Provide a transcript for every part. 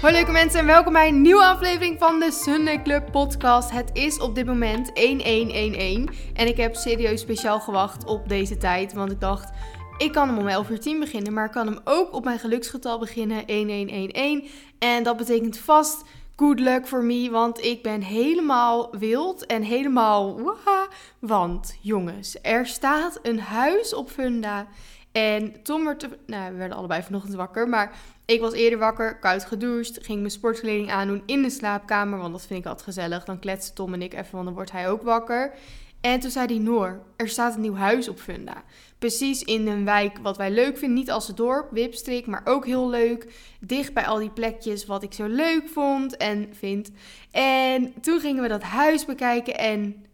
Hoi leuke mensen en welkom bij een nieuwe aflevering van de Sunday Club podcast. Het is op dit moment 1111 en ik heb serieus speciaal gewacht op deze tijd, want ik dacht... Ik kan hem om 11 uur 10 beginnen, maar ik kan hem ook op mijn geluksgetal beginnen, 1111. En dat betekent vast good luck for me, want ik ben helemaal wild en helemaal waha. Want jongens, er staat een huis op Funda. En Tom werd, nou we werden allebei vanochtend wakker, maar ik was eerder wakker, koud gedoucht, ging mijn sportkleding aandoen in de slaapkamer, want dat vind ik altijd gezellig. Dan kletsen Tom en ik even, want dan wordt hij ook wakker. En toen zei hij, Noor, er staat een nieuw huis op Funda. Precies in een wijk wat wij leuk vinden. Niet als het dorp, Wipstrik, maar ook heel leuk. Dicht bij al die plekjes wat ik zo leuk vond en vind. En toen gingen we dat huis bekijken en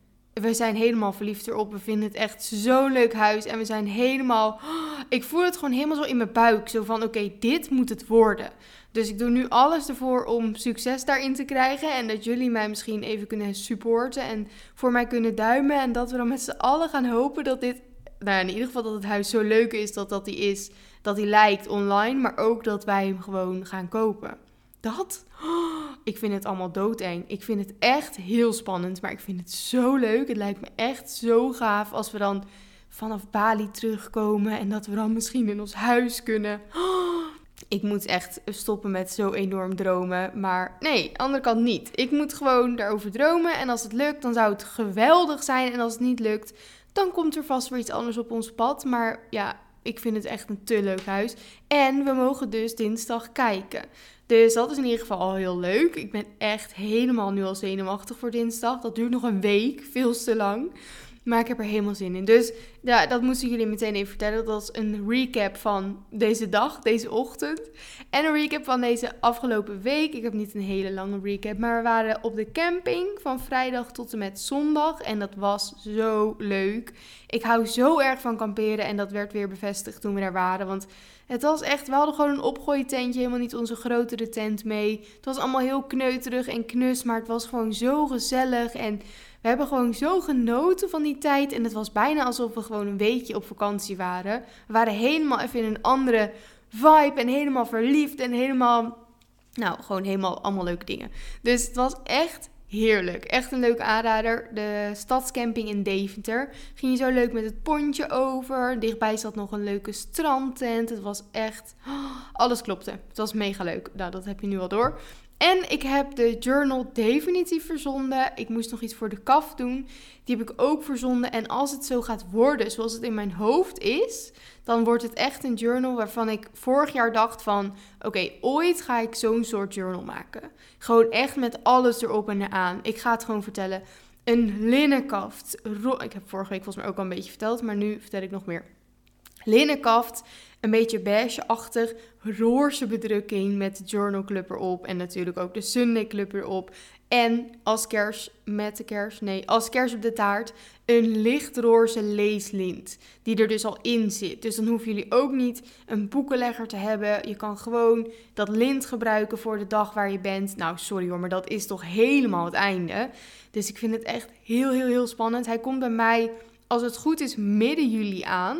we zijn helemaal verliefd erop. We vinden het echt zo'n leuk huis. En we zijn helemaal... Ik voel het gewoon helemaal zo in mijn buik. Zo van, oké, dit moet het worden. Dus ik doe nu alles ervoor om succes daarin te krijgen. En dat jullie mij misschien even kunnen supporten. En voor mij kunnen duimen. En dat we dan met z'n allen gaan hopen dat dit... Nou, in ieder geval dat het huis zo leuk is dat dat die is. Dat hij lijkt online. Maar ook dat wij hem gewoon gaan kopen. Dat? Ik vind het allemaal doodeng. Ik vind het echt heel spannend, maar ik vind het zo leuk. Het lijkt me echt zo gaaf als we dan vanaf Bali terugkomen en dat we dan misschien in ons huis kunnen. Ik moet echt stoppen met zo enorm dromen. Maar nee, andere kant niet. Ik moet gewoon daarover dromen. En als het lukt, dan zou het geweldig zijn. En als het niet lukt, dan komt er vast weer iets anders op ons pad. Maar ja, ik vind het echt een te leuk huis. En we mogen dus dinsdag kijken. Dus dat is in ieder geval al heel leuk. Ik ben echt helemaal nu al zenuwachtig voor dinsdag. Dat duurt nog een week, veel te lang. Maar ik heb er helemaal zin in. Dus ja, dat moesten jullie meteen even vertellen. Dat was een recap van deze dag, deze ochtend. En een recap van deze afgelopen week. Ik heb niet een hele lange recap. Maar we waren op de camping van vrijdag tot en met zondag. En dat was zo leuk. Ik hou zo erg van kamperen. En dat werd weer bevestigd toen we daar waren. Want het was echt, we hadden gewoon een opgooitentje, helemaal niet onze grotere tent mee. Het was allemaal heel kneuterig en knus, maar het was gewoon zo gezellig. En we hebben gewoon zo genoten van die tijd. En het was bijna alsof we gewoon een weekje op vakantie waren. We waren helemaal even in een andere vibe en helemaal verliefd en helemaal, nou, gewoon helemaal allemaal leuke dingen. Dus het was echt Heerlijk. Echt een leuke aanrader. De stadscamping in Deventer. Ging je zo leuk met het pontje over. Dichtbij zat nog een leuke strandtent. Het was echt... alles klopte. Het was mega leuk. Nou, dat heb je nu al door. En ik heb de journal definitief verzonden. Ik moest nog iets voor de kaf doen. Die heb ik ook verzonden. En als het zo gaat worden zoals het in mijn hoofd is, dan wordt het echt een journal waarvan ik vorig jaar dacht van, oké, ooit ga ik zo'n soort journal maken. Gewoon echt met alles erop en eraan. Ik ga het gewoon vertellen. Een linnenkaft. Ik heb vorige week volgens mij ook al een beetje verteld, maar nu vertel ik nog meer. Linnenkaft, een beetje beige-achtig, roze bedrukking met de Journal Club erop en natuurlijk ook de Sunday Club erop. En als kers met de kers, nee, als kers op de taart, een lichtroze leeslint. Die er dus al in zit. Dus dan hoeven jullie ook niet een boekenlegger te hebben. Je kan gewoon dat lint gebruiken voor de dag waar je bent. Nou, sorry hoor, maar dat is toch helemaal het einde. Dus ik vind het echt heel, heel, heel spannend. Hij komt bij mij, als het goed is, midden juli aan.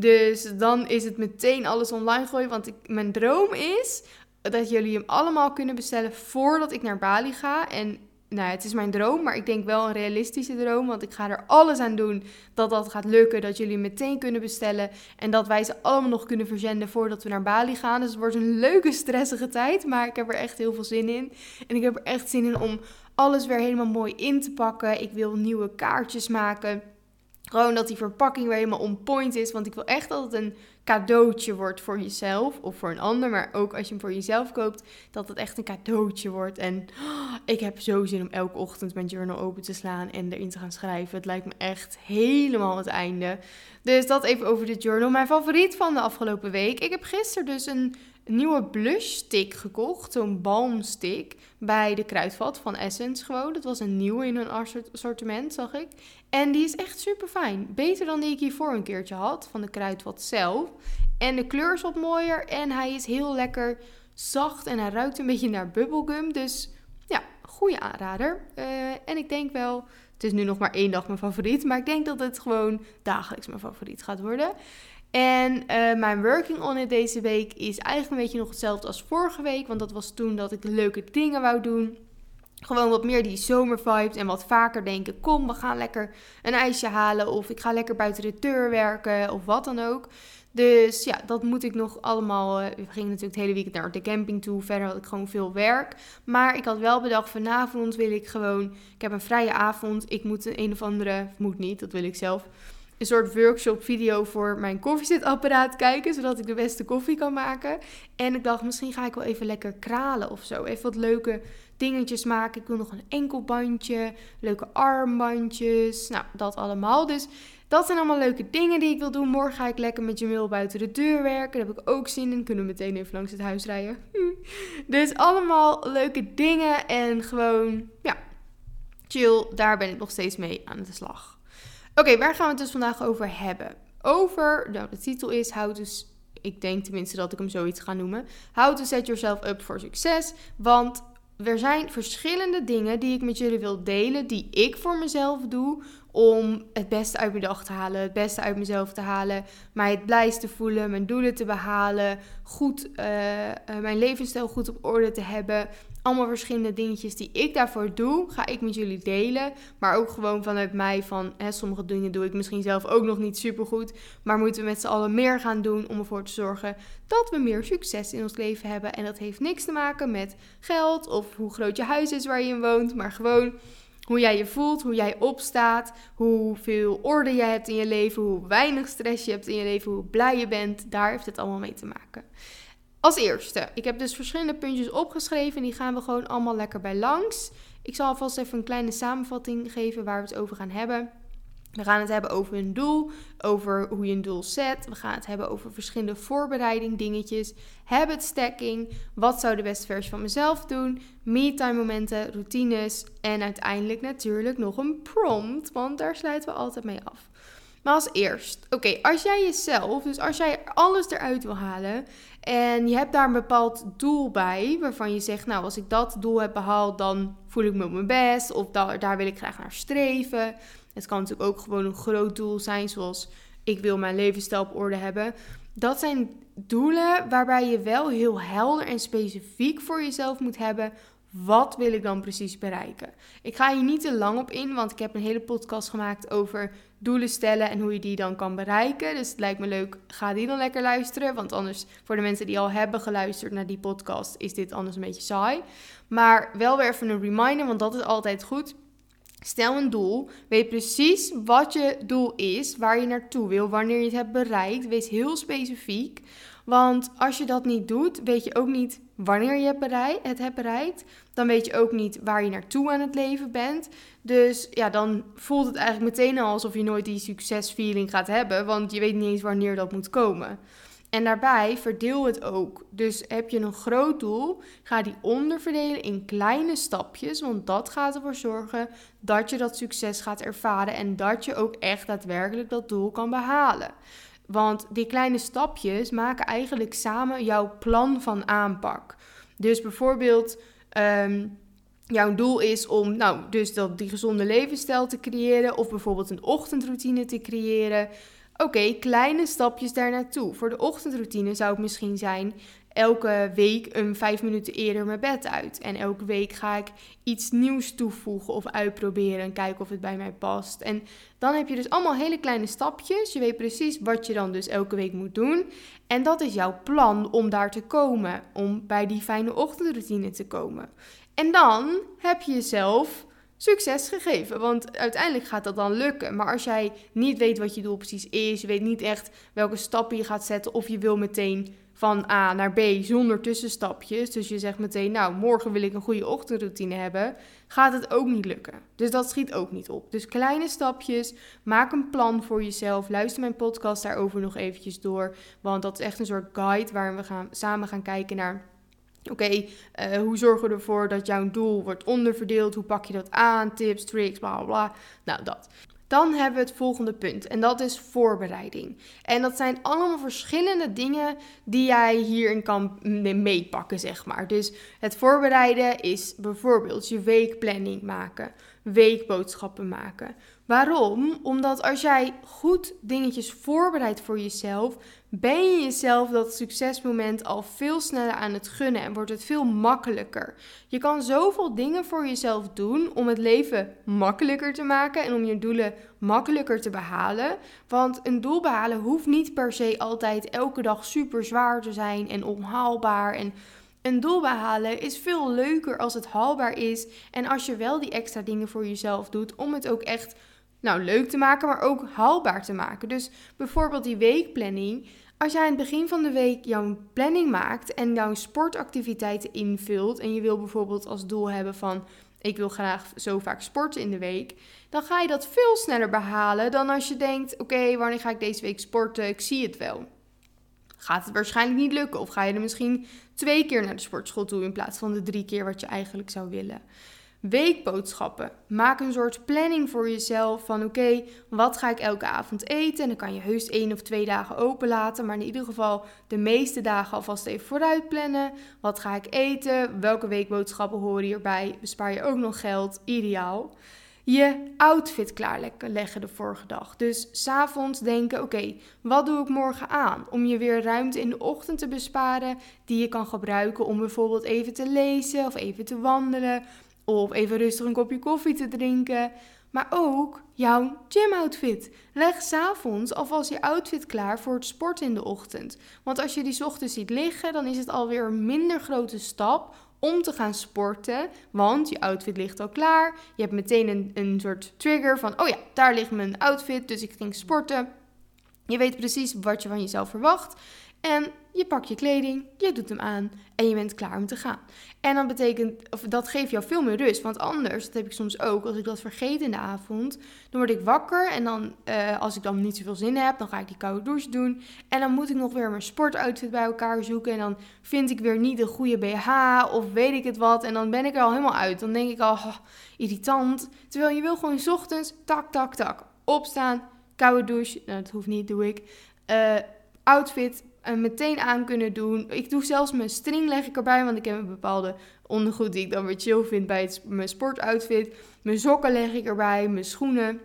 Dus dan is het meteen alles online gooien. Want ik, mijn droom is dat jullie hem allemaal kunnen bestellen voordat ik naar Bali ga. En nou, het is mijn droom, maar ik denk wel een realistische droom. Want ik ga er alles aan doen dat dat gaat lukken. Dat jullie meteen kunnen bestellen. En dat wij ze allemaal nog kunnen verzenden voordat we naar Bali gaan. Dus het wordt een leuke, stressige tijd. Maar ik heb er echt heel veel zin in. En ik heb er echt zin in om alles weer helemaal mooi in te pakken. Ik wil nieuwe kaartjes maken. Gewoon dat die verpakking weer helemaal on point is. Want ik wil echt dat het een cadeautje wordt voor jezelf of voor een ander. Maar ook als je hem voor jezelf koopt, dat het echt een cadeautje wordt. En oh, ik heb zo zin om elke ochtend mijn journal open te slaan en erin te gaan schrijven. Het lijkt me echt helemaal het einde. Dus dat even over de journal. Mijn favoriet van de afgelopen week. Ik heb gisteren dus een nieuwe blush stick gekocht. Zo'n balmstick bij de kruidvat van Essence gewoon. Dat was een nieuwe in hun assortiment, zag ik. En die is echt super fijn. Beter dan die ik hiervoor een keertje had van de kruidvat zelf. En de kleur is wat mooier en hij is heel lekker zacht en hij ruikt een beetje naar bubblegum. Dus ja, goede aanrader. Uh, en ik denk wel, het is nu nog maar één dag mijn favoriet, maar ik denk dat het gewoon dagelijks mijn favoriet gaat worden. En uh, mijn working on it deze week is eigenlijk een beetje nog hetzelfde als vorige week. Want dat was toen dat ik leuke dingen wou doen. Gewoon wat meer die zomervibes en wat vaker denken: kom, we gaan lekker een ijsje halen. Of ik ga lekker buiten de deur werken of wat dan ook. Dus ja, dat moet ik nog allemaal. Uh, we gingen natuurlijk het hele weekend naar de camping toe. Verder had ik gewoon veel werk. Maar ik had wel bedacht: vanavond wil ik gewoon. Ik heb een vrije avond. Ik moet een, een of andere. Moet niet, dat wil ik zelf. Een soort workshop video voor mijn koffiezetapparaat kijken. Zodat ik de beste koffie kan maken. En ik dacht: misschien ga ik wel even lekker kralen of zo. Even wat leuke dingetjes maken. Ik wil nog een enkelbandje. Leuke armbandjes. Nou, dat allemaal. Dus dat zijn allemaal leuke dingen die ik wil doen. Morgen ga ik lekker met Jamil buiten de deur werken. Daar heb ik ook zin in. Kunnen we meteen even langs het huis rijden. Dus allemaal leuke dingen. En gewoon, ja, chill. Daar ben ik nog steeds mee aan de slag. Oké, waar gaan we het dus vandaag over hebben? Over, nou, de titel is How to ik denk tenminste dat ik hem zoiets ga noemen. How to set yourself up for success. Want er zijn verschillende dingen die ik met jullie wil delen, die ik voor mezelf doe om het beste uit mijn dag te halen, het beste uit mezelf te halen, mij het blijst te voelen, mijn doelen te behalen, goed, uh, uh, mijn levensstijl goed op orde te hebben. Allemaal verschillende dingetjes die ik daarvoor doe, ga ik met jullie delen. Maar ook gewoon vanuit mij van, hè, sommige dingen doe ik misschien zelf ook nog niet super goed. Maar moeten we met z'n allen meer gaan doen om ervoor te zorgen dat we meer succes in ons leven hebben. En dat heeft niks te maken met geld of hoe groot je huis is waar je in woont, maar gewoon hoe jij je voelt, hoe jij opstaat, hoeveel orde je hebt in je leven, hoe weinig stress je hebt in je leven, hoe blij je bent. Daar heeft het allemaal mee te maken. Als eerste, ik heb dus verschillende puntjes opgeschreven en die gaan we gewoon allemaal lekker bij langs. Ik zal alvast even een kleine samenvatting geven waar we het over gaan hebben. We gaan het hebben over een doel, over hoe je een doel zet. We gaan het hebben over verschillende voorbereiding dingetjes, habit stacking, wat zou de beste versie van mezelf doen, me-time momenten, routines en uiteindelijk natuurlijk nog een prompt, want daar sluiten we altijd mee af. Maar als eerst, oké, als jij jezelf, dus als jij alles eruit wil halen en je hebt daar een bepaald doel bij, waarvan je zegt, nou, als ik dat doel heb behaald, dan voel ik me op mijn best, of daar, daar wil ik graag naar streven. Het kan natuurlijk ook gewoon een groot doel zijn, zoals ik wil mijn levensstijl op orde hebben. Dat zijn doelen waarbij je wel heel helder en specifiek voor jezelf moet hebben. Wat wil ik dan precies bereiken? Ik ga hier niet te lang op in, want ik heb een hele podcast gemaakt over doelen stellen en hoe je die dan kan bereiken. Dus het lijkt me leuk, ga die dan lekker luisteren. Want anders, voor de mensen die al hebben geluisterd naar die podcast, is dit anders een beetje saai. Maar wel weer even een reminder, want dat is altijd goed. Stel een doel, weet precies wat je doel is, waar je naartoe wil, wanneer je het hebt bereikt. Wees heel specifiek, want als je dat niet doet, weet je ook niet wanneer je het hebt bereikt. Dan weet je ook niet waar je naartoe aan het leven bent. Dus ja, dan voelt het eigenlijk meteen al alsof je nooit die succesfeeling gaat hebben, want je weet niet eens wanneer dat moet komen. En daarbij verdeel het ook. Dus heb je een groot doel, ga die onderverdelen in kleine stapjes. Want dat gaat ervoor zorgen dat je dat succes gaat ervaren en dat je ook echt daadwerkelijk dat doel kan behalen. Want die kleine stapjes maken eigenlijk samen jouw plan van aanpak. Dus bijvoorbeeld. Um, jouw doel is om nou, dus dat, die gezonde levensstijl te creëren, of bijvoorbeeld een ochtendroutine te creëren. Oké, kleine stapjes daar naartoe. Voor de ochtendroutine zou het misschien zijn elke week een vijf minuten eerder mijn bed uit. En elke week ga ik iets nieuws toevoegen of uitproberen en kijken of het bij mij past. En dan heb je dus allemaal hele kleine stapjes. Je weet precies wat je dan dus elke week moet doen. En dat is jouw plan om daar te komen, om bij die fijne ochtendroutine te komen. En dan heb je jezelf succes gegeven. Want uiteindelijk gaat dat dan lukken. Maar als jij niet weet wat je doel precies is, je weet niet echt welke stappen je gaat zetten, of je wil meteen van A naar B zonder tussenstapjes. Dus je zegt meteen, nou, morgen wil ik een goede ochtendroutine hebben. Gaat het ook niet lukken. Dus dat schiet ook niet op. Dus kleine stapjes. Maak een plan voor jezelf. Luister mijn podcast daarover nog eventjes door. Want dat is echt een soort guide waarin we gaan, samen gaan kijken naar Oké, eh, hoe zorgen we ervoor dat jouw doel wordt onderverdeeld? Hoe pak je dat aan? Tips, tricks, bla bla bla. Nou, dat. Dan hebben we het volgende punt en dat is voorbereiding. En dat zijn allemaal verschillende dingen die jij hierin kan meepakken, zeg maar. Dus het voorbereiden is bijvoorbeeld je weekplanning maken, weekboodschappen maken. Waarom? Omdat als jij goed dingetjes voorbereidt voor jezelf, ben je jezelf dat succesmoment al veel sneller aan het gunnen en wordt het veel makkelijker. Je kan zoveel dingen voor jezelf doen om het leven makkelijker te maken en om je doelen makkelijker te behalen. Want een doel behalen hoeft niet per se altijd elke dag super zwaar te zijn en onhaalbaar en een doel behalen is veel leuker als het haalbaar is en als je wel die extra dingen voor jezelf doet om het ook echt nou, leuk te maken, maar ook haalbaar te maken. Dus bijvoorbeeld die weekplanning. Als jij aan het begin van de week jouw planning maakt en jouw sportactiviteiten invult en je wil bijvoorbeeld als doel hebben van ik wil graag zo vaak sporten in de week, dan ga je dat veel sneller behalen dan als je denkt: oké, wanneer ga ik deze week sporten? Ik zie het wel. Gaat het waarschijnlijk niet lukken of ga je er misschien twee keer naar de sportschool toe in plaats van de drie keer wat je eigenlijk zou willen. Weekboodschappen. Maak een soort planning voor jezelf van oké, wat ga ik elke avond eten? En dan kan je heus één of twee dagen open laten, maar in ieder geval de meeste dagen alvast even vooruit plannen. Wat ga ik eten? Welke weekboodschappen horen hierbij? Bespaar je ook nog geld? Ideaal. Je outfit klaarleggen de vorige dag. Dus s'avonds denken: oké, wat doe ik morgen aan? Om je weer ruimte in de ochtend te besparen, die je kan gebruiken om bijvoorbeeld even te lezen of even te wandelen of even rustig een kopje koffie te drinken. Maar ook jouw gymoutfit. Leg s'avonds alvast je outfit klaar voor het sporten in de ochtend. Want als je die ochtends ziet liggen, dan is het alweer een minder grote stap om te gaan sporten. Want je outfit ligt al klaar. Je hebt meteen een, een soort trigger van: oh ja, daar ligt mijn outfit, dus ik ging sporten. Je weet precies wat je van jezelf verwacht. En je pakt je kleding, je doet hem aan en je bent klaar om te gaan. En dan betekent, of dat geeft jou veel meer rust. Want anders, dat heb ik soms ook, als ik dat vergeet in de avond, dan word ik wakker. En dan, uh, als ik dan niet zoveel zin heb, dan ga ik die koude douche doen. En dan moet ik nog weer mijn sportoutfit bij elkaar zoeken. En dan vind ik weer niet de goede BH of weet ik het wat. En dan ben ik er al helemaal uit. Dan denk ik al, irritant. Terwijl je wil gewoon ochtends, tak, tak, tak, opstaan, koude douche. Nou, dat hoeft niet, doe ik. Uh, outfit, uh, meteen aan kunnen doen. Ik doe zelfs mijn string leg ik erbij, want ik heb een bepaalde ondergoed die ik dan weer chill vind bij mijn sportoutfit. Mijn sokken leg ik erbij, mijn schoenen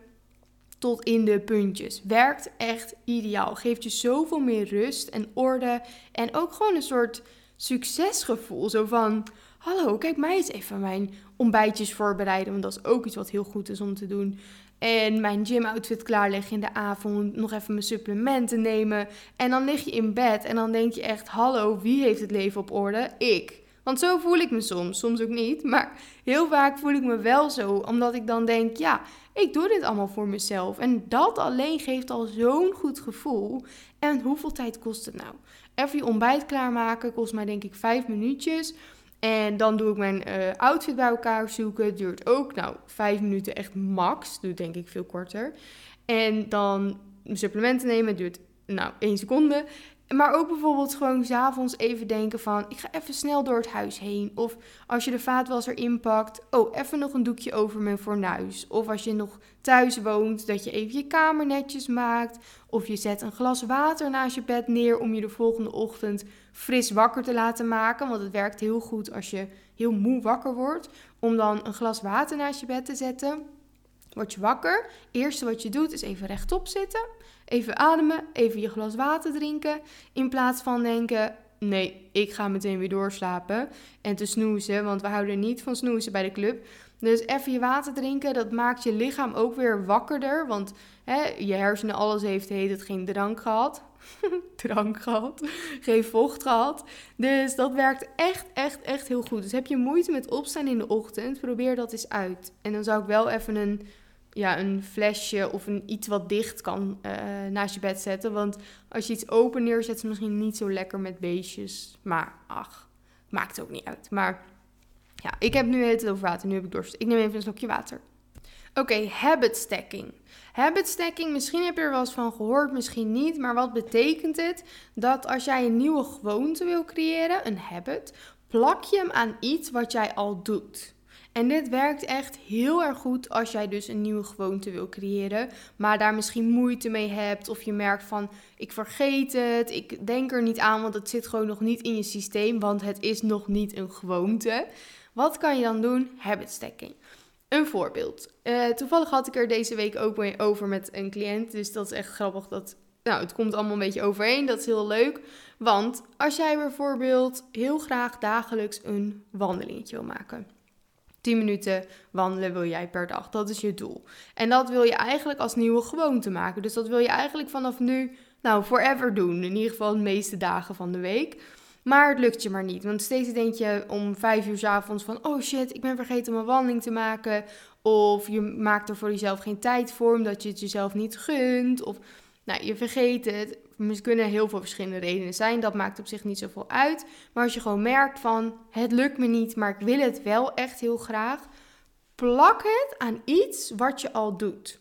tot in de puntjes. Werkt echt ideaal. Geeft je zoveel meer rust en orde en ook gewoon een soort succesgevoel. Zo van, hallo, kijk mij eens even mijn ontbijtjes voorbereiden, want dat is ook iets wat heel goed is om te doen. En mijn gym outfit klaarleggen in de avond. Nog even mijn supplementen nemen. En dan lig je in bed en dan denk je echt: hallo, wie heeft het leven op orde? Ik. Want zo voel ik me soms, soms ook niet. Maar heel vaak voel ik me wel zo, omdat ik dan denk: ja, ik doe dit allemaal voor mezelf. En dat alleen geeft al zo'n goed gevoel. En hoeveel tijd kost het nou? Even je ontbijt klaarmaken kost mij denk ik vijf minuutjes. En dan doe ik mijn uh, outfit bij elkaar zoeken. Het duurt ook, nou, vijf minuten echt max. Doe denk ik veel korter. En dan supplementen nemen duurt, nou, één seconde. Maar ook bijvoorbeeld gewoon s'avonds even denken van... ik ga even snel door het huis heen. Of als je de vaatwasser inpakt... oh, even nog een doekje over mijn fornuis. Of als je nog thuis woont, dat je even je kamer netjes maakt. Of je zet een glas water naast je bed neer... om je de volgende ochtend fris wakker te laten maken. Want het werkt heel goed als je heel moe wakker wordt... om dan een glas water naast je bed te zetten... Word je wakker. Eerste wat je doet is even rechtop zitten. Even ademen. Even je glas water drinken. In plaats van denken: nee, ik ga meteen weer doorslapen. En te snoezen, want we houden niet van snoezen bij de club. Dus even je water drinken, dat maakt je lichaam ook weer wakkerder. Want hè, je hersenen, alles heeft, heet het, geen drank gehad. drank gehad. Geen vocht gehad. Dus dat werkt echt, echt, echt heel goed. Dus heb je moeite met opstaan in de ochtend, probeer dat eens uit. En dan zou ik wel even een ja, een flesje of een iets wat dicht kan uh, naast je bed zetten. Want als je iets open neerzet, is het misschien niet zo lekker met beestjes. Maar ach, maakt ook niet uit. Maar ja, ik heb nu het over water. Nu heb ik dorst. Ik neem even een slokje water. Oké, habit stacking. Habit stacking, misschien heb je er wel eens van gehoord, misschien niet. Maar wat betekent het? Dat als jij een nieuwe gewoonte wil creëren, een habit, plak je hem aan iets wat jij al doet. En dit werkt echt heel erg goed als jij dus een nieuwe gewoonte wil creëren, maar daar misschien moeite mee hebt of je merkt van ik vergeet het, ik denk er niet aan, want het zit gewoon nog niet in je systeem, want het is nog niet een gewoonte. Wat kan je dan doen? Habit stacking. Een voorbeeld. Uh, toevallig had ik er deze week ook mee over met een cliënt. Dus dat is echt grappig. Dat, nou, het komt allemaal een beetje overeen. Dat is heel leuk. Want als jij bijvoorbeeld heel graag dagelijks een wandelingetje wil maken. 10 minuten wandelen wil jij per dag. Dat is je doel. En dat wil je eigenlijk als nieuwe gewoonte maken. Dus dat wil je eigenlijk vanaf nu, nou, forever doen. In ieder geval de meeste dagen van de week. Maar het lukt je maar niet. Want steeds denk je om vijf uur s avonds van... oh shit, ik ben vergeten een wandeling te maken. Of je maakt er voor jezelf geen tijd voor... omdat je het jezelf niet gunt. Of nou, je vergeet het. Er kunnen heel veel verschillende redenen zijn. Dat maakt op zich niet zoveel uit. Maar als je gewoon merkt van... het lukt me niet, maar ik wil het wel echt heel graag... plak het aan iets wat je al doet.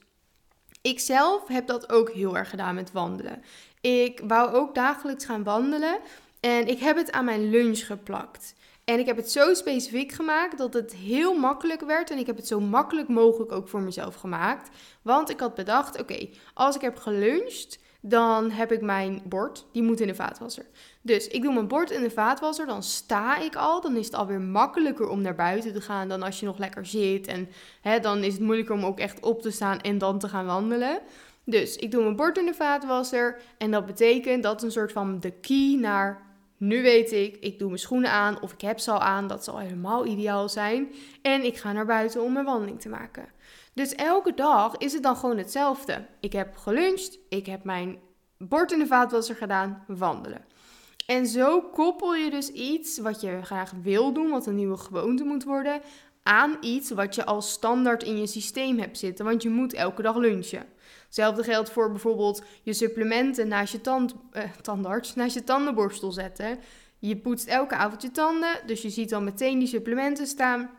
Ik zelf heb dat ook heel erg gedaan met wandelen. Ik wou ook dagelijks gaan wandelen... En ik heb het aan mijn lunch geplakt. En ik heb het zo specifiek gemaakt dat het heel makkelijk werd. En ik heb het zo makkelijk mogelijk ook voor mezelf gemaakt. Want ik had bedacht: oké, als ik heb geluncht, dan heb ik mijn bord. Die moet in de vaatwasser. Dus ik doe mijn bord in de vaatwasser. Dan sta ik al. Dan is het alweer makkelijker om naar buiten te gaan dan als je nog lekker zit. En hè, dan is het moeilijker om ook echt op te staan en dan te gaan wandelen. Dus ik doe mijn bord in de vaatwasser. En dat betekent dat een soort van de key naar nu weet ik, ik doe mijn schoenen aan of ik heb ze al aan. Dat zal helemaal ideaal zijn. En ik ga naar buiten om mijn wandeling te maken. Dus elke dag is het dan gewoon hetzelfde. Ik heb geluncht, ik heb mijn bord in de vaatwasser gedaan, wandelen. En zo koppel je dus iets wat je graag wil doen, wat een nieuwe gewoonte moet worden, aan iets wat je al standaard in je systeem hebt zitten. Want je moet elke dag lunchen. Hetzelfde geldt voor bijvoorbeeld je supplementen naast je tand, eh, tandarts, naast je tandenborstel zetten. Je poetst elke avond je tanden, dus je ziet dan meteen die supplementen staan.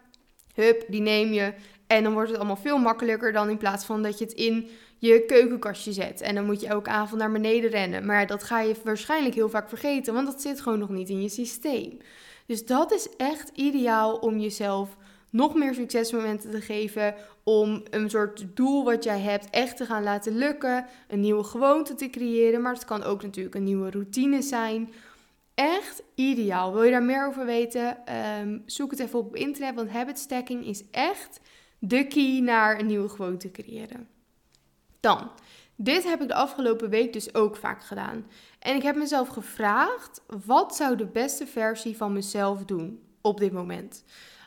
Hup, die neem je. En dan wordt het allemaal veel makkelijker dan in plaats van dat je het in je keukenkastje zet. En dan moet je elke avond naar beneden rennen. Maar dat ga je waarschijnlijk heel vaak vergeten, want dat zit gewoon nog niet in je systeem. Dus dat is echt ideaal om jezelf nog meer succesmomenten te geven. Om een soort doel wat jij hebt echt te gaan laten lukken. Een nieuwe gewoonte te creëren. Maar het kan ook natuurlijk een nieuwe routine zijn. Echt ideaal. Wil je daar meer over weten? Ehm, zoek het even op internet. Want habit stacking is echt de key naar een nieuwe gewoonte creëren. Dan, dit heb ik de afgelopen week dus ook vaak gedaan. En ik heb mezelf gevraagd: wat zou de beste versie van mezelf doen op dit moment?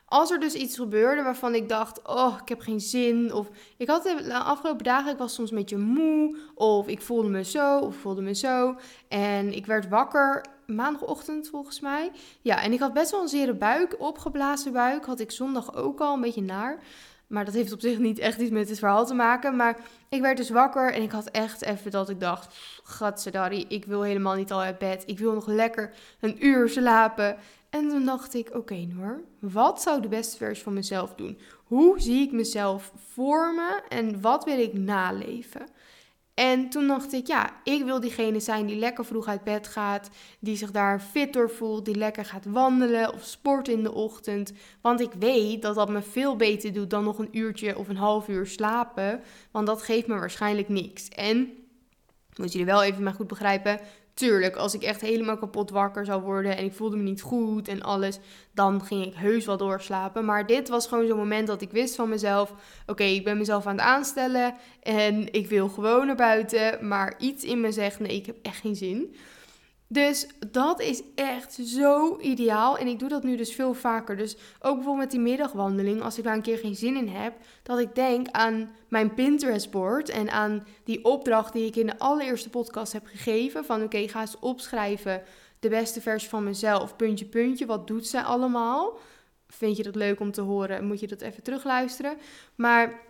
Als er dus iets gebeurde waarvan ik dacht, oh, ik heb geen zin. Of ik had de afgelopen dagen, ik was soms een beetje moe. Of ik voelde me zo, of voelde me zo. En ik werd wakker maandagochtend volgens mij. Ja, en ik had best wel een zere buik, opgeblazen buik. Had ik zondag ook al een beetje naar. Maar dat heeft op zich niet echt iets met het verhaal te maken. Maar ik werd dus wakker en ik had echt even dat ik dacht... Gatsedari, ik wil helemaal niet al uit bed. Ik wil nog lekker een uur slapen. En toen dacht ik, oké Noor, wat zou de beste versie van mezelf doen? Hoe zie ik mezelf voor me en wat wil ik naleven? En toen dacht ik, ja, ik wil diegene zijn die lekker vroeg uit bed gaat, die zich daar fit door voelt, die lekker gaat wandelen of sporten in de ochtend. Want ik weet dat dat me veel beter doet dan nog een uurtje of een half uur slapen, want dat geeft me waarschijnlijk niks. En, moet jullie wel even maar goed begrijpen, Tuurlijk, als ik echt helemaal kapot wakker zou worden en ik voelde me niet goed en alles, dan ging ik heus wel doorslapen. Maar dit was gewoon zo'n moment dat ik wist van mezelf: oké, ik ben mezelf aan het aanstellen en ik wil gewoon naar buiten. Maar iets in me zegt: nee, ik heb echt geen zin. Dus dat is echt zo ideaal. En ik doe dat nu dus veel vaker. Dus ook bijvoorbeeld met die middagwandeling, als ik daar een keer geen zin in heb, dat ik denk aan mijn Pinterest-board en aan die opdracht die ik in de allereerste podcast heb gegeven. Van oké, ga eens opschrijven de beste versie van mezelf, puntje, puntje. Wat doet zij allemaal? Vind je dat leuk om te horen? Moet je dat even terugluisteren. Maar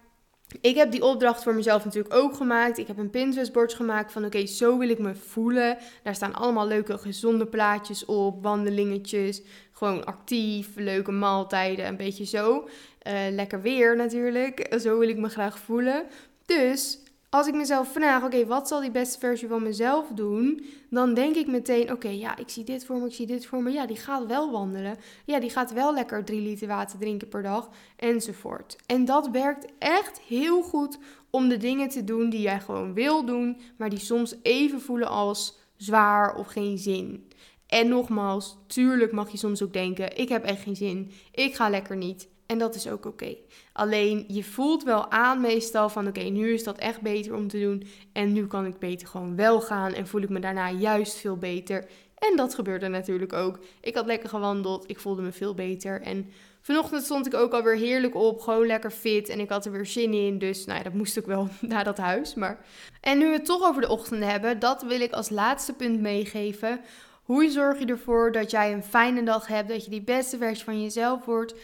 ik heb die opdracht voor mezelf natuurlijk ook gemaakt. Ik heb een Pinterest-bord gemaakt van oké, zo wil ik me voelen. Daar staan allemaal leuke gezonde plaatjes op, wandelingetjes, gewoon actief, leuke maaltijden, een beetje zo. Uh, lekker weer natuurlijk, zo wil ik me graag voelen. Dus als ik mezelf vraag, oké, wat zal die beste versie van mezelf doen? Dan denk ik meteen, oké, ja, ik zie dit voor me, ik zie dit voor me. Ja, die gaat wel wandelen. Ja, die gaat wel lekker drie liter water drinken per dag, enzovoort. En dat werkt echt heel goed om de dingen te doen die jij gewoon wil doen, maar die soms even voelen als zwaar of geen zin. En nogmaals, tuurlijk mag je soms ook denken: ik heb echt geen zin, ik ga lekker niet. En dat is ook oké. Alleen je voelt wel aan meestal van oké, nu is dat echt beter om te doen. En nu kan ik beter gewoon wel gaan en voel ik me daarna juist veel beter. En dat gebeurde natuurlijk ook. Ik had lekker gewandeld, ik voelde me veel beter. En vanochtend stond ik ook alweer heerlijk op, gewoon lekker fit. En ik had er weer zin in, dus nou ja, dat moest ook wel naar dat huis. Maar... En nu we het toch over de ochtend hebben, dat wil ik als laatste punt meegeven. Hoe zorg je ervoor dat jij een fijne dag hebt, dat je die beste versie van jezelf wordt?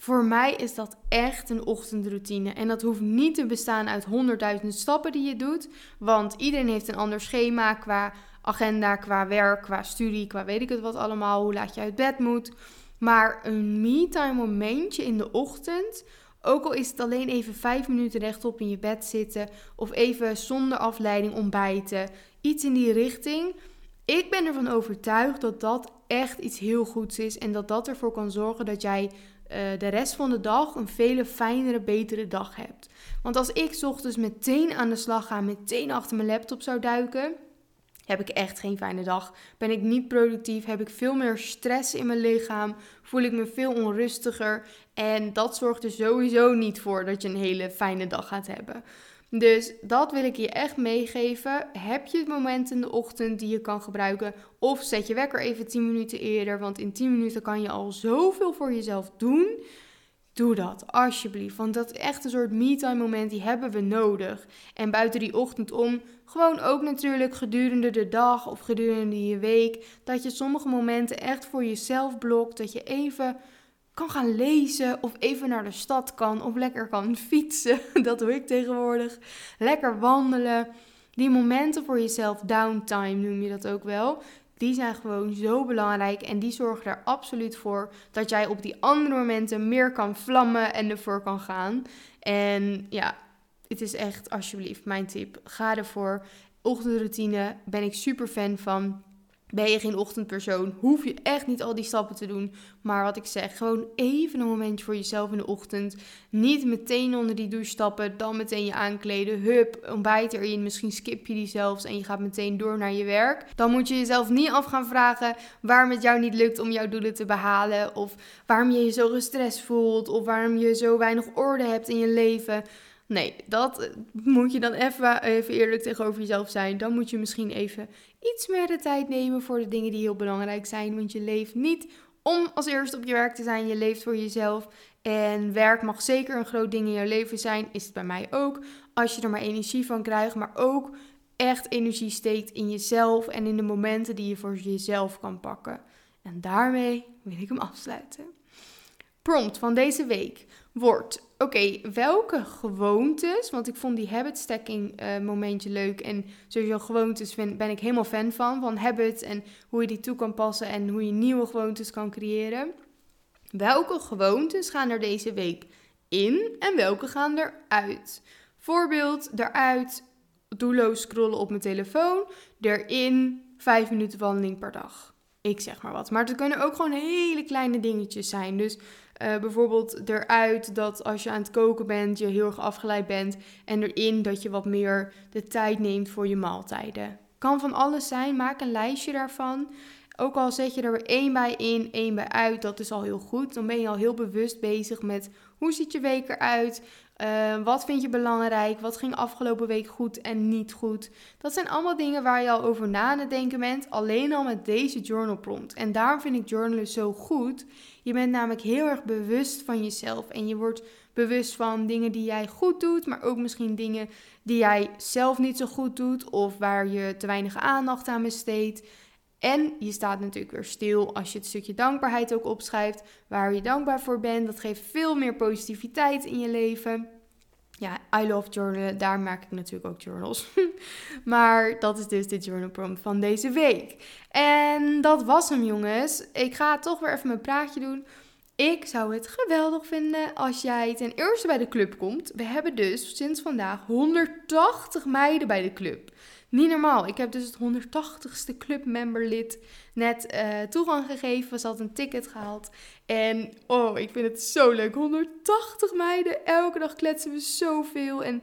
Voor mij is dat echt een ochtendroutine. En dat hoeft niet te bestaan uit honderdduizend stappen die je doet. Want iedereen heeft een ander schema qua agenda, qua werk, qua studie, qua weet ik het wat allemaal. Hoe laat je uit bed moet. Maar een me-time momentje in de ochtend. Ook al is het alleen even vijf minuten rechtop in je bed zitten. Of even zonder afleiding ontbijten. Iets in die richting ik ben ervan overtuigd dat dat echt iets heel goeds is. En dat dat ervoor kan zorgen dat jij uh, de rest van de dag een vele fijnere, betere dag hebt. Want als ik ochtends meteen aan de slag ga, meteen achter mijn laptop zou duiken, heb ik echt geen fijne dag. Ben ik niet productief, heb ik veel meer stress in mijn lichaam, voel ik me veel onrustiger. En dat zorgt er sowieso niet voor dat je een hele fijne dag gaat hebben. Dus dat wil ik je echt meegeven. Heb je het moment in de ochtend die je kan gebruiken? Of zet je wekker even 10 minuten eerder. Want in 10 minuten kan je al zoveel voor jezelf doen. Doe dat, alsjeblieft. Want dat is echt een soort me-time moment, die hebben we nodig. En buiten die ochtend om, gewoon ook natuurlijk gedurende de dag of gedurende je week. Dat je sommige momenten echt voor jezelf blokt. Dat je even kan gaan lezen of even naar de stad kan of lekker kan fietsen. Dat doe ik tegenwoordig. Lekker wandelen. Die momenten voor jezelf, downtime noem je dat ook wel. Die zijn gewoon zo belangrijk en die zorgen er absoluut voor dat jij op die andere momenten meer kan vlammen en ervoor kan gaan. En ja, het is echt alsjeblieft mijn tip. Ga ervoor. Ochtendroutine ben ik super fan van. Ben je geen ochtendpersoon, hoef je echt niet al die stappen te doen. Maar wat ik zeg, gewoon even een momentje voor jezelf in de ochtend. Niet meteen onder die douche stappen, dan meteen je aankleden. Hup, ontbijt erin, misschien skip je die zelfs en je gaat meteen door naar je werk. Dan moet je jezelf niet af gaan vragen waarom het jou niet lukt om jouw doelen te behalen. Of waarom je je zo gestrest voelt. Of waarom je zo weinig orde hebt in je leven. Nee, dat moet je dan even, even eerlijk tegenover jezelf zijn. Dan moet je misschien even iets meer de tijd nemen voor de dingen die heel belangrijk zijn. Want je leeft niet om als eerste op je werk te zijn. Je leeft voor jezelf. En werk mag zeker een groot ding in je leven zijn. Is het bij mij ook. Als je er maar energie van krijgt. Maar ook echt energie steekt in jezelf. En in de momenten die je voor jezelf kan pakken. En daarmee wil ik hem afsluiten. Prompt van deze week wordt: Oké, welke gewoontes? Want ik vond die habit stacking uh, momentje leuk. En sowieso gewoontes ben, ben ik helemaal fan van. Van habits en hoe je die toe kan passen en hoe je nieuwe gewoontes kan creëren. Welke gewoontes gaan er deze week in en welke gaan eruit? Voorbeeld, eruit doelloos scrollen op mijn telefoon. Erin 5 minuten wandeling per dag. Ik zeg maar wat. Maar het kunnen ook gewoon hele kleine dingetjes zijn. Dus uh, bijvoorbeeld eruit dat als je aan het koken bent, je heel erg afgeleid bent. En erin dat je wat meer de tijd neemt voor je maaltijden. Kan van alles zijn, maak een lijstje daarvan. Ook al zet je er één bij in, één bij uit, dat is al heel goed. Dan ben je al heel bewust bezig met hoe ziet je week eruit? Uh, wat vind je belangrijk? Wat ging afgelopen week goed en niet goed? Dat zijn allemaal dingen waar je al over na aan het denken bent, alleen al met deze journal prompt. En daarom vind ik journalen zo goed. Je bent namelijk heel erg bewust van jezelf en je wordt bewust van dingen die jij goed doet, maar ook misschien dingen die jij zelf niet zo goed doet of waar je te weinig aandacht aan besteedt. En je staat natuurlijk weer stil als je het stukje dankbaarheid ook opschrijft. Waar je dankbaar voor bent. Dat geeft veel meer positiviteit in je leven. Ja, I love journalen. Daar maak ik natuurlijk ook journals. maar dat is dus de journal prompt van deze week. En dat was hem, jongens. Ik ga toch weer even mijn praatje doen. Ik zou het geweldig vinden als jij ten eerste bij de club komt. We hebben dus sinds vandaag 180 meiden bij de club. Niet normaal. Ik heb dus het 180ste clubmemberlid net uh, toegang gegeven. Ze had een ticket gehaald. En oh, ik vind het zo leuk. 180 meiden. Elke dag kletsen we zoveel. En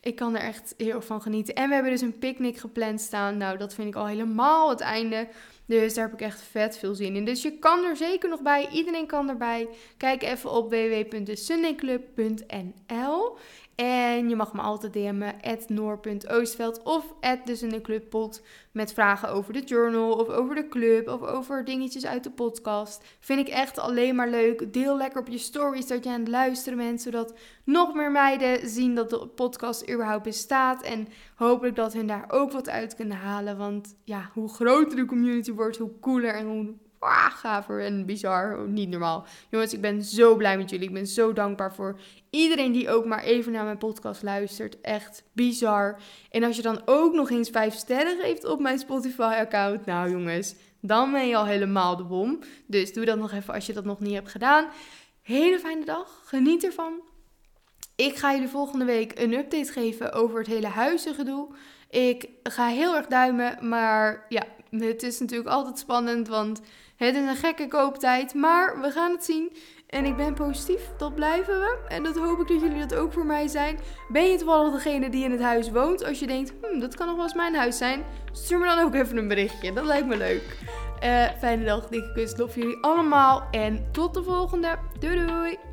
Ik kan er echt heel van genieten. En we hebben dus een picknick gepland staan. Nou, dat vind ik al helemaal het einde. Dus daar heb ik echt vet veel zin in. Dus je kan er zeker nog bij. Iedereen kan erbij. Kijk even op www.sunnyclub.nl. En je mag me altijd DM'en, noor.oostveld of dus in de clubpot met vragen over de journal of over de club of over dingetjes uit de podcast. Vind ik echt alleen maar leuk. Deel lekker op je stories dat je aan het luisteren bent, zodat nog meer meiden zien dat de podcast überhaupt bestaat. En hopelijk dat hun daar ook wat uit kunnen halen. Want ja, hoe groter de community wordt, hoe cooler en hoe ah, gaver en bizar. Niet normaal. Jongens, ik ben zo blij met jullie. Ik ben zo dankbaar voor iedereen die ook maar even naar mijn podcast luistert. Echt bizar. En als je dan ook nog eens 5 sterren geeft op mijn Spotify-account. Nou jongens, dan ben je al helemaal de bom. Dus doe dat nog even als je dat nog niet hebt gedaan. Hele fijne dag. Geniet ervan. Ik ga jullie volgende week een update geven over het hele huizengedoe. Ik ga heel erg duimen, maar ja, het is natuurlijk altijd spannend, want het is een gekke kooptijd. Maar we gaan het zien. En ik ben positief, dat blijven we. En dat hoop ik dat jullie dat ook voor mij zijn. Ben je toevallig degene die in het huis woont? Als je denkt, hm, dat kan nog wel eens mijn huis zijn. Stuur me dan ook even een berichtje, dat lijkt me leuk. Uh, fijne dag, dikke kus, love jullie allemaal. En tot de volgende. Doei doei!